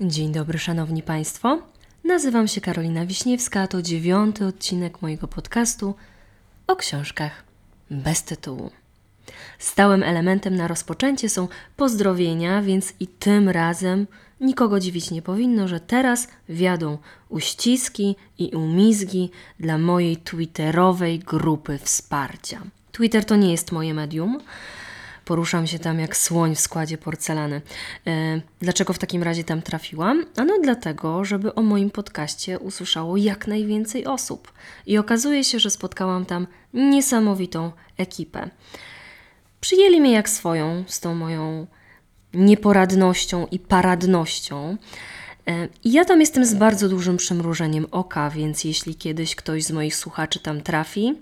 Dzień dobry, szanowni państwo. Nazywam się Karolina Wiśniewska, to dziewiąty odcinek mojego podcastu o książkach bez tytułu. Stałym elementem na rozpoczęcie są pozdrowienia, więc i tym razem nikogo dziwić nie powinno, że teraz wiadą uściski i umizgi dla mojej twitterowej grupy wsparcia. Twitter to nie jest moje medium. Poruszam się tam jak słoń w składzie porcelany. E, dlaczego w takim razie tam trafiłam? Ano dlatego, żeby o moim podcaście usłyszało jak najwięcej osób. I okazuje się, że spotkałam tam niesamowitą ekipę. Przyjęli mnie jak swoją, z tą moją nieporadnością i paradnością. E, ja tam jestem z bardzo dużym przymrużeniem oka, więc jeśli kiedyś ktoś z moich słuchaczy tam trafi,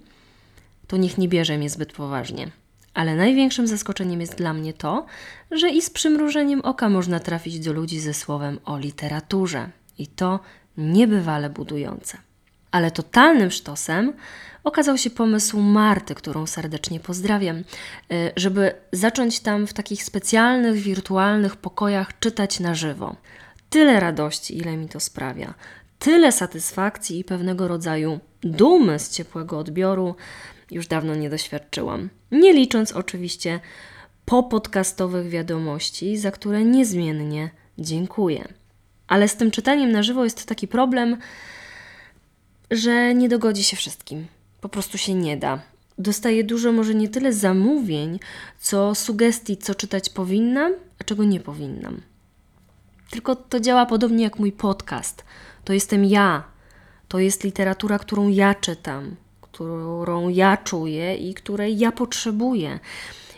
to niech nie bierze mnie zbyt poważnie. Ale największym zaskoczeniem jest dla mnie to, że i z przymrużeniem oka można trafić do ludzi ze słowem o literaturze. I to niebywale budujące. Ale totalnym sztosem okazał się pomysł Marty, którą serdecznie pozdrawiam, y, żeby zacząć tam w takich specjalnych, wirtualnych pokojach czytać na żywo. Tyle radości, ile mi to sprawia, tyle satysfakcji i pewnego rodzaju dumy z ciepłego odbioru już dawno nie doświadczyłam. Nie licząc oczywiście popodcastowych wiadomości, za które niezmiennie dziękuję. Ale z tym czytaniem na żywo jest taki problem, że nie dogodzi się wszystkim. Po prostu się nie da. Dostaję dużo, może nie tyle zamówień, co sugestii, co czytać powinnam, a czego nie powinnam. Tylko to działa podobnie jak mój podcast. To jestem ja. To jest literatura, którą ja czytam, którą ja czuję i której ja potrzebuję.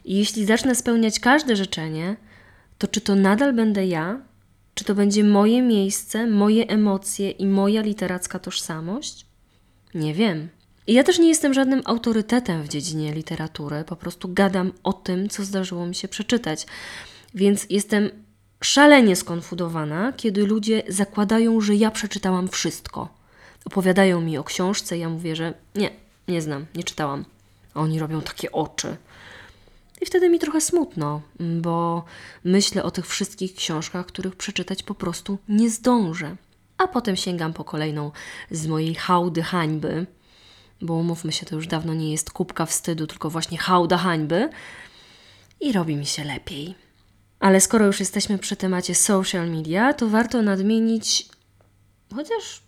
I jeśli zacznę spełniać każde życzenie, to czy to nadal będę ja? Czy to będzie moje miejsce, moje emocje i moja literacka tożsamość? Nie wiem. I ja też nie jestem żadnym autorytetem w dziedzinie literatury, po prostu gadam o tym, co zdarzyło mi się przeczytać. Więc jestem szalenie skonfudowana, kiedy ludzie zakładają, że ja przeczytałam wszystko. Opowiadają mi o książce, ja mówię, że nie, nie znam, nie czytałam. A oni robią takie oczy. I wtedy mi trochę smutno, bo myślę o tych wszystkich książkach, których przeczytać po prostu nie zdążę. A potem sięgam po kolejną z mojej hałdy hańby, bo umówmy się, to już dawno nie jest kubka wstydu, tylko właśnie hałda hańby i robi mi się lepiej. Ale skoro już jesteśmy przy temacie social media, to warto nadmienić, chociaż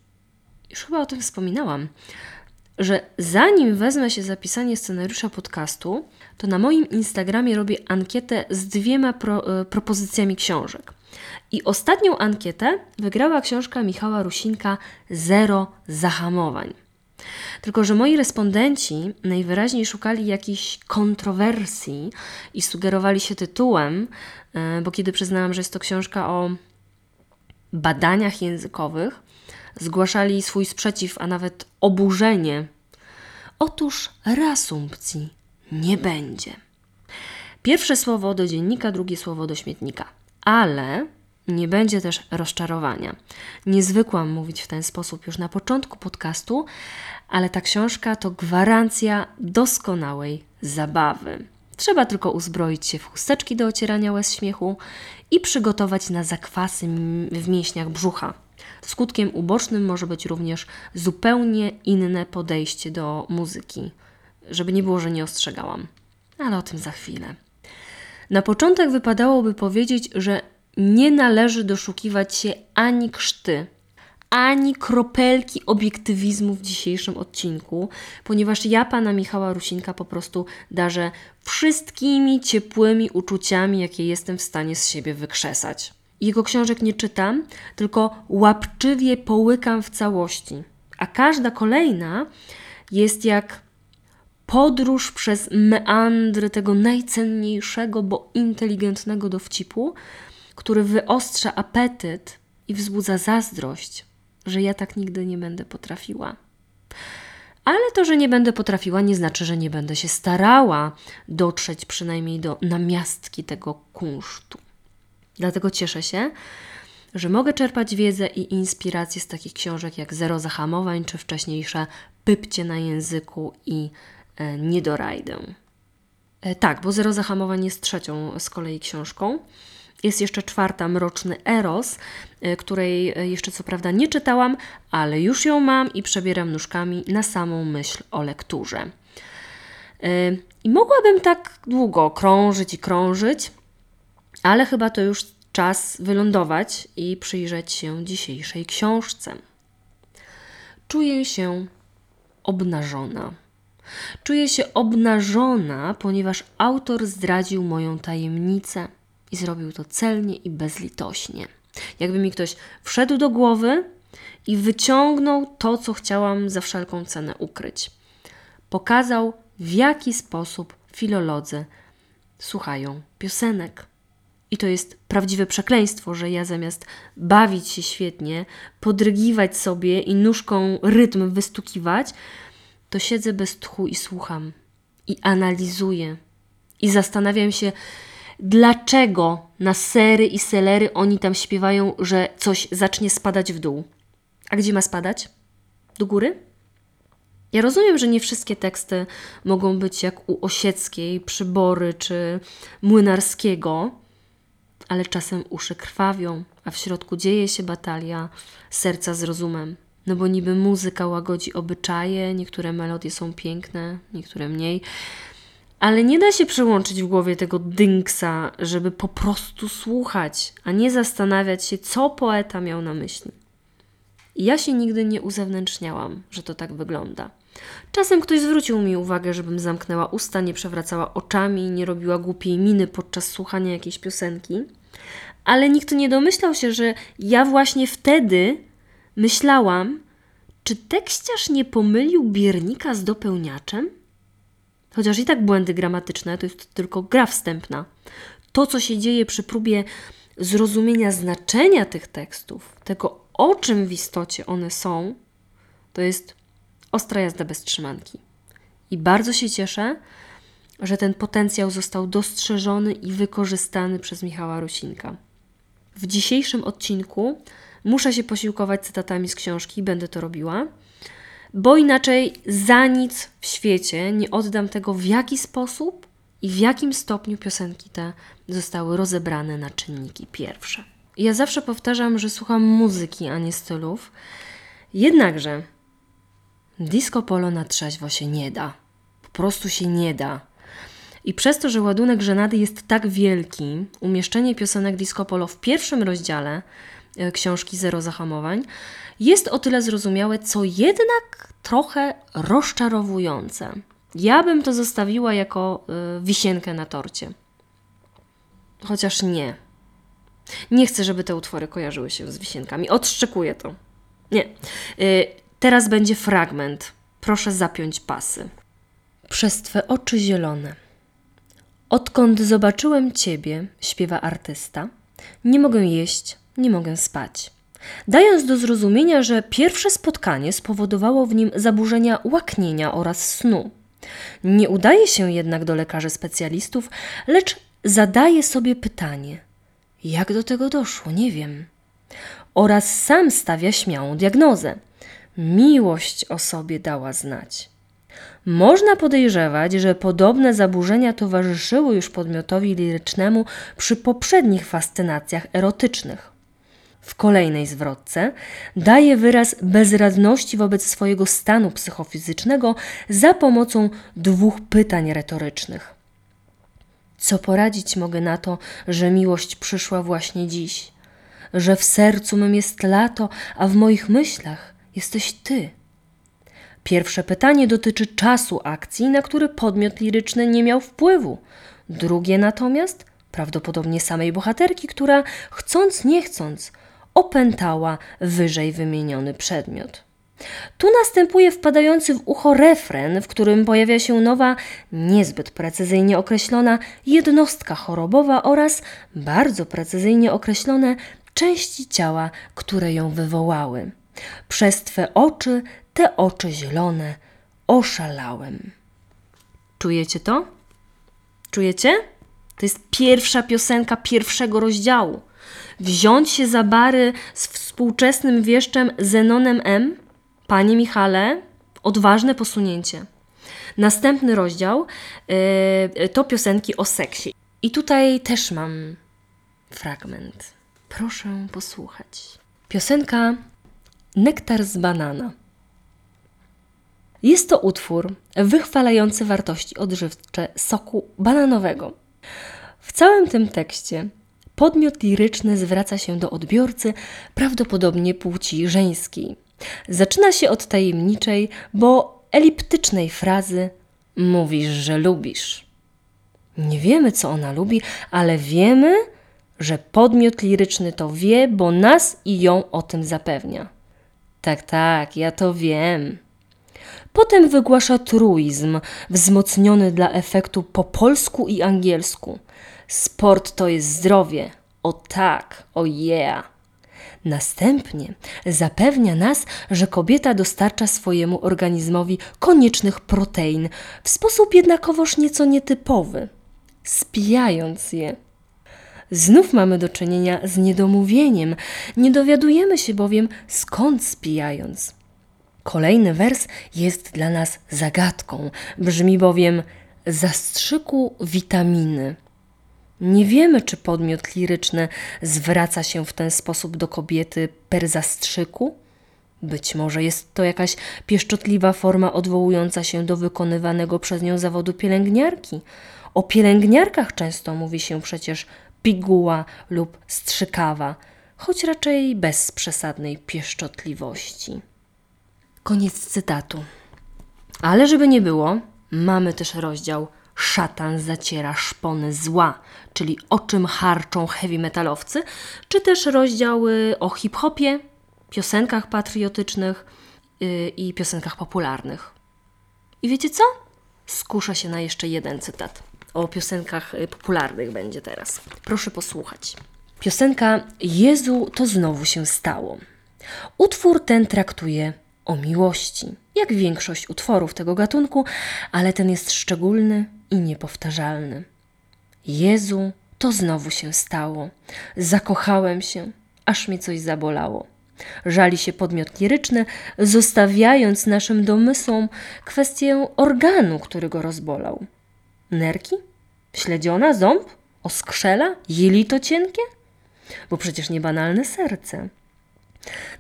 już chyba o tym wspominałam, że zanim wezmę się za pisanie scenariusza podcastu, to na moim Instagramie robię ankietę z dwiema pro, e, propozycjami książek. I ostatnią ankietę wygrała książka Michała Rusinka Zero zahamowań. Tylko, że moi respondenci najwyraźniej szukali jakichś kontrowersji i sugerowali się tytułem, e, bo kiedy przyznałam, że jest to książka o badaniach językowych, zgłaszali swój sprzeciw, a nawet oburzenie. Otóż reasumpcji nie będzie. Pierwsze słowo do dziennika, drugie słowo do śmietnika. Ale nie będzie też rozczarowania. Nie zwykłam mówić w ten sposób już na początku podcastu, ale ta książka to gwarancja doskonałej zabawy. Trzeba tylko uzbroić się w chusteczki do ocierania łez śmiechu i przygotować na zakwasy w mięśniach brzucha. Skutkiem ubocznym może być również zupełnie inne podejście do muzyki, żeby nie było, że nie ostrzegałam. Ale o tym za chwilę. Na początek wypadałoby powiedzieć, że nie należy doszukiwać się ani krzty, ani kropelki obiektywizmu w dzisiejszym odcinku, ponieważ ja pana Michała Rusinka po prostu darzę wszystkimi ciepłymi uczuciami, jakie jestem w stanie z siebie wykrzesać. Jego książek nie czytam, tylko łapczywie połykam w całości, a każda kolejna jest jak podróż przez meandry tego najcenniejszego, bo inteligentnego dowcipu, który wyostrza apetyt i wzbudza zazdrość, że ja tak nigdy nie będę potrafiła. Ale to, że nie będę potrafiła, nie znaczy, że nie będę się starała dotrzeć przynajmniej do namiastki tego kunsztu. Dlatego cieszę się, że mogę czerpać wiedzę i inspirację z takich książek jak Zero Zahamowań, czy wcześniejsze Pypcie na języku i e, Niedorajdę. E, tak, bo Zero Zahamowań jest trzecią z kolei książką. Jest jeszcze czwarta, Mroczny Eros, y, której jeszcze co prawda nie czytałam, ale już ją mam i przebieram nóżkami na samą myśl o lekturze. I mogłabym tak długo krążyć i krążyć, ale chyba to już czas wylądować i przyjrzeć się dzisiejszej książce. Czuję się obnażona. Czuję się obnażona, ponieważ autor zdradził moją tajemnicę i zrobił to celnie i bezlitośnie. Jakby mi ktoś wszedł do głowy i wyciągnął to, co chciałam za wszelką cenę ukryć. Pokazał, w jaki sposób filolodzy słuchają piosenek. I to jest prawdziwe przekleństwo, że ja zamiast bawić się świetnie, podrygiwać sobie i nóżką rytm wystukiwać, to siedzę bez tchu i słucham. I analizuję. I zastanawiam się, dlaczego na sery i selery oni tam śpiewają, że coś zacznie spadać w dół. A gdzie ma spadać? Do góry? Ja rozumiem, że nie wszystkie teksty mogą być jak u Osieckiej, Przybory czy Młynarskiego, ale czasem uszy krwawią, a w środku dzieje się batalia serca z rozumem. No bo niby muzyka łagodzi obyczaje, niektóre melodie są piękne, niektóre mniej, ale nie da się przełączyć w głowie tego dynksa, żeby po prostu słuchać, a nie zastanawiać się, co poeta miał na myśli. I ja się nigdy nie uzewnętrzniałam, że to tak wygląda. Czasem ktoś zwrócił mi uwagę, żebym zamknęła usta, nie przewracała oczami, nie robiła głupiej miny podczas słuchania jakiejś piosenki, ale nikt nie domyślał się, że ja właśnie wtedy myślałam, czy tekściarz nie pomylił biernika z dopełniaczem? Chociaż i tak błędy gramatyczne to jest tylko gra wstępna. To, co się dzieje przy próbie zrozumienia znaczenia tych tekstów, tego o czym w istocie one są, to jest ostra jazda bez trzymanki. I bardzo się cieszę, że ten potencjał został dostrzeżony i wykorzystany przez Michała Rusinka. W dzisiejszym odcinku muszę się posiłkować cytatami z książki, będę to robiła bo inaczej za nic w świecie nie oddam tego, w jaki sposób i w jakim stopniu piosenki te zostały rozebrane na czynniki pierwsze. Ja zawsze powtarzam, że słucham muzyki, a nie stylów. Jednakże disco polo na trzeźwo się nie da. Po prostu się nie da. I przez to, że ładunek żenady jest tak wielki, umieszczenie piosenek disco polo w pierwszym rozdziale e, książki Zero Zahamowań jest o tyle zrozumiałe, co jednak trochę rozczarowujące. Ja bym to zostawiła jako y, wisienkę na torcie. Chociaż nie. Nie chcę, żeby te utwory kojarzyły się z wisienkami. Odszczekuję to. Nie. Y, teraz będzie fragment. Proszę zapiąć pasy. Przez twe oczy zielone. Odkąd zobaczyłem ciebie, śpiewa artysta, nie mogę jeść, nie mogę spać dając do zrozumienia, że pierwsze spotkanie spowodowało w nim zaburzenia łaknienia oraz snu. Nie udaje się jednak do lekarzy specjalistów, lecz zadaje sobie pytanie: jak do tego doszło, nie wiem. Oraz sam stawia śmiałą diagnozę. Miłość o sobie dała znać. Można podejrzewać, że podobne zaburzenia towarzyszyły już podmiotowi lirycznemu przy poprzednich fascynacjach erotycznych w kolejnej zwrotce daje wyraz bezradności wobec swojego stanu psychofizycznego za pomocą dwóch pytań retorycznych. Co poradzić mogę na to, że miłość przyszła właśnie dziś, że w sercu mym jest lato, a w moich myślach jesteś ty? Pierwsze pytanie dotyczy czasu akcji, na który podmiot liryczny nie miał wpływu. Drugie natomiast prawdopodobnie samej bohaterki, która chcąc nie chcąc opętała wyżej wymieniony przedmiot. Tu następuje wpadający w ucho refren, w którym pojawia się nowa, niezbyt precyzyjnie określona jednostka chorobowa oraz bardzo precyzyjnie określone części ciała, które ją wywołały. Przez twe oczy, te oczy zielone, oszalałem. Czujecie to? Czujecie? To jest pierwsza piosenka pierwszego rozdziału wziąć się za bary z współczesnym wieszczem Zenonem M? Panie Michale, odważne posunięcie. Następny rozdział yy, to piosenki o seksie. I tutaj też mam fragment. Proszę posłuchać. Piosenka Nektar z banana. Jest to utwór wychwalający wartości odżywcze soku bananowego. W całym tym tekście podmiot liryczny zwraca się do odbiorcy, prawdopodobnie płci żeńskiej. Zaczyna się od tajemniczej, bo eliptycznej frazy: Mówisz, że lubisz. Nie wiemy, co ona lubi, ale wiemy, że podmiot liryczny to wie, bo nas i ją o tym zapewnia. Tak, tak, ja to wiem. Potem wygłasza truizm, wzmocniony dla efektu po polsku i angielsku. Sport to jest zdrowie. O tak, o yeah. Następnie zapewnia nas, że kobieta dostarcza swojemu organizmowi koniecznych protein w sposób jednakowoż nieco nietypowy, spijając je. Znów mamy do czynienia z niedomówieniem, nie dowiadujemy się bowiem skąd spijając. Kolejny wers jest dla nas zagadką, brzmi bowiem zastrzyku witaminy. Nie wiemy, czy podmiot liryczny zwraca się w ten sposób do kobiety per zastrzyku. Być może jest to jakaś pieszczotliwa forma odwołująca się do wykonywanego przez nią zawodu pielęgniarki. O pielęgniarkach często mówi się przecież piguła lub strzykawa, choć raczej bez przesadnej pieszczotliwości. Koniec cytatu. Ale żeby nie było, mamy też rozdział Szatan zaciera szpony zła, czyli o czym harczą heavy metalowcy, czy też rozdziały o hip-hopie, piosenkach patriotycznych yy, i piosenkach popularnych. I wiecie co? Skuszę się na jeszcze jeden cytat. O piosenkach y, popularnych będzie teraz. Proszę posłuchać. Piosenka Jezu to znowu się stało. Utwór ten traktuje o miłości, jak większość utworów tego gatunku, ale ten jest szczególny i niepowtarzalny. Jezu, to znowu się stało. Zakochałem się, aż mi coś zabolało. Żali się podmiot liryczny, zostawiając naszym domysłom kwestię organu, który go rozbolał. Nerki? Śledziona? Ząb? Oskrzela? Jelito cienkie? Bo przecież niebanalne serce.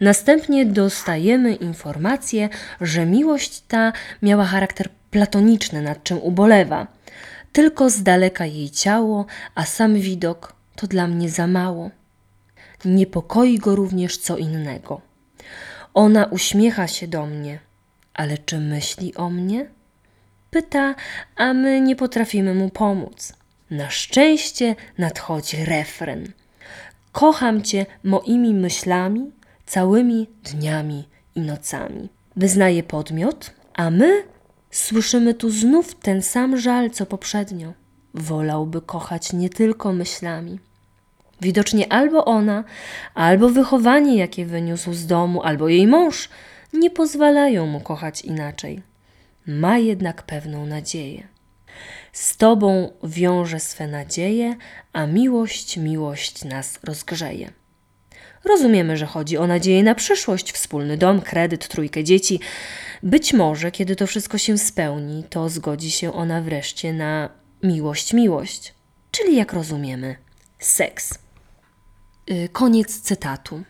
Następnie dostajemy informację, że miłość ta miała charakter platoniczny, nad czym ubolewa. Tylko z daleka jej ciało, a sam widok to dla mnie za mało. Niepokoi go również co innego. Ona uśmiecha się do mnie, ale czy myśli o mnie? Pyta, a my nie potrafimy mu pomóc. Na szczęście nadchodzi refren. Kocham cię moimi myślami, całymi dniami i nocami. Wyznaje podmiot, a my słyszymy tu znów ten sam żal co poprzednio. Wolałby kochać nie tylko myślami. Widocznie albo ona, albo wychowanie, jakie wyniósł z domu, albo jej mąż nie pozwalają mu kochać inaczej. Ma jednak pewną nadzieję. Z Tobą wiąże swe nadzieje, a miłość, miłość nas rozgrzeje. Rozumiemy, że chodzi o nadzieję na przyszłość, wspólny dom, kredyt, trójkę dzieci. Być może, kiedy to wszystko się spełni, to zgodzi się ona wreszcie na miłość, miłość, czyli jak rozumiemy, seks. Yy, koniec cytatu.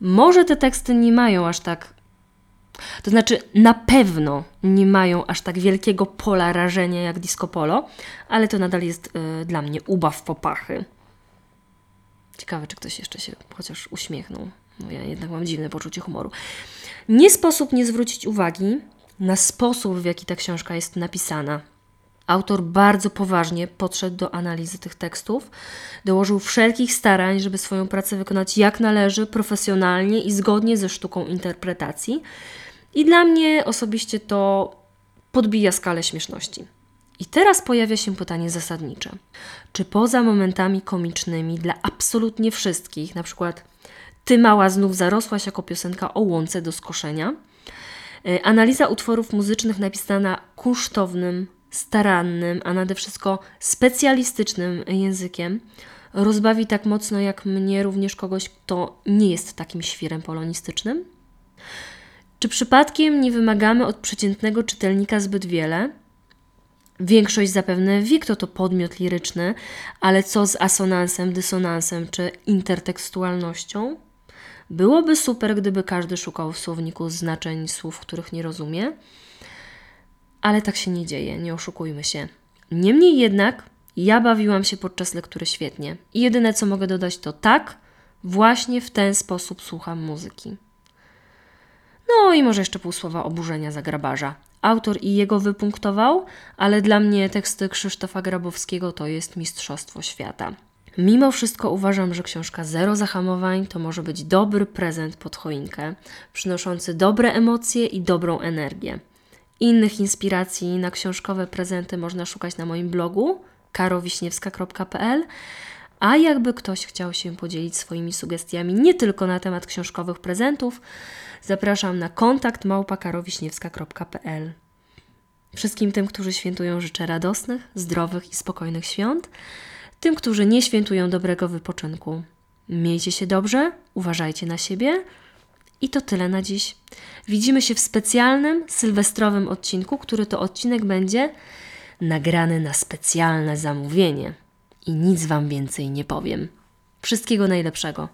Może te teksty nie mają aż tak. To znaczy, na pewno nie mają aż tak wielkiego pola rażenia jak disco polo, ale to nadal jest yy, dla mnie ubaw popachy. Ciekawe, czy ktoś jeszcze się chociaż uśmiechnął. No ja jednak mam dziwne poczucie humoru. Nie sposób nie zwrócić uwagi na sposób, w jaki ta książka jest napisana. Autor bardzo poważnie podszedł do analizy tych tekstów, dołożył wszelkich starań, żeby swoją pracę wykonać jak należy, profesjonalnie i zgodnie ze sztuką interpretacji. I dla mnie osobiście to podbija skalę śmieszności. I teraz pojawia się pytanie zasadnicze. Czy poza momentami komicznymi dla absolutnie wszystkich, na przykład Ty mała znów zarosłaś jako piosenka o łące do skoszenia, y, analiza utworów muzycznych napisana kunsztownym, starannym, a nade wszystko specjalistycznym językiem rozbawi tak mocno jak mnie również kogoś, kto nie jest takim świrem polonistycznym? Czy przypadkiem nie wymagamy od przeciętnego czytelnika zbyt wiele? Większość zapewne wie, kto to podmiot liryczny, ale co z asonansem, dysonansem czy intertekstualnością? Byłoby super, gdyby każdy szukał w słowniku znaczeń słów, których nie rozumie, ale tak się nie dzieje, nie oszukujmy się. Niemniej jednak, ja bawiłam się podczas lektury świetnie i jedyne co mogę dodać to tak, właśnie w ten sposób słucham muzyki. No i może jeszcze pół słowa oburzenia za grabarza. Autor i jego wypunktował, ale dla mnie teksty Krzysztofa Grabowskiego to jest mistrzostwo świata. Mimo wszystko uważam, że książka Zero Zahamowań to może być dobry prezent pod choinkę, przynoszący dobre emocje i dobrą energię. Innych inspiracji na książkowe prezenty można szukać na moim blogu karowiśniewska.pl, a jakby ktoś chciał się podzielić swoimi sugestiami nie tylko na temat książkowych prezentów, zapraszam na kontakt małpakarowiśniewska.pl. Wszystkim tym, którzy świętują, życzę radosnych, zdrowych i spokojnych świąt. Tym, którzy nie świętują dobrego wypoczynku. Miejcie się dobrze, uważajcie na siebie. I to tyle na dziś. Widzimy się w specjalnym, sylwestrowym odcinku, który to odcinek będzie nagrany na specjalne zamówienie. I nic Wam więcej nie powiem. Wszystkiego najlepszego.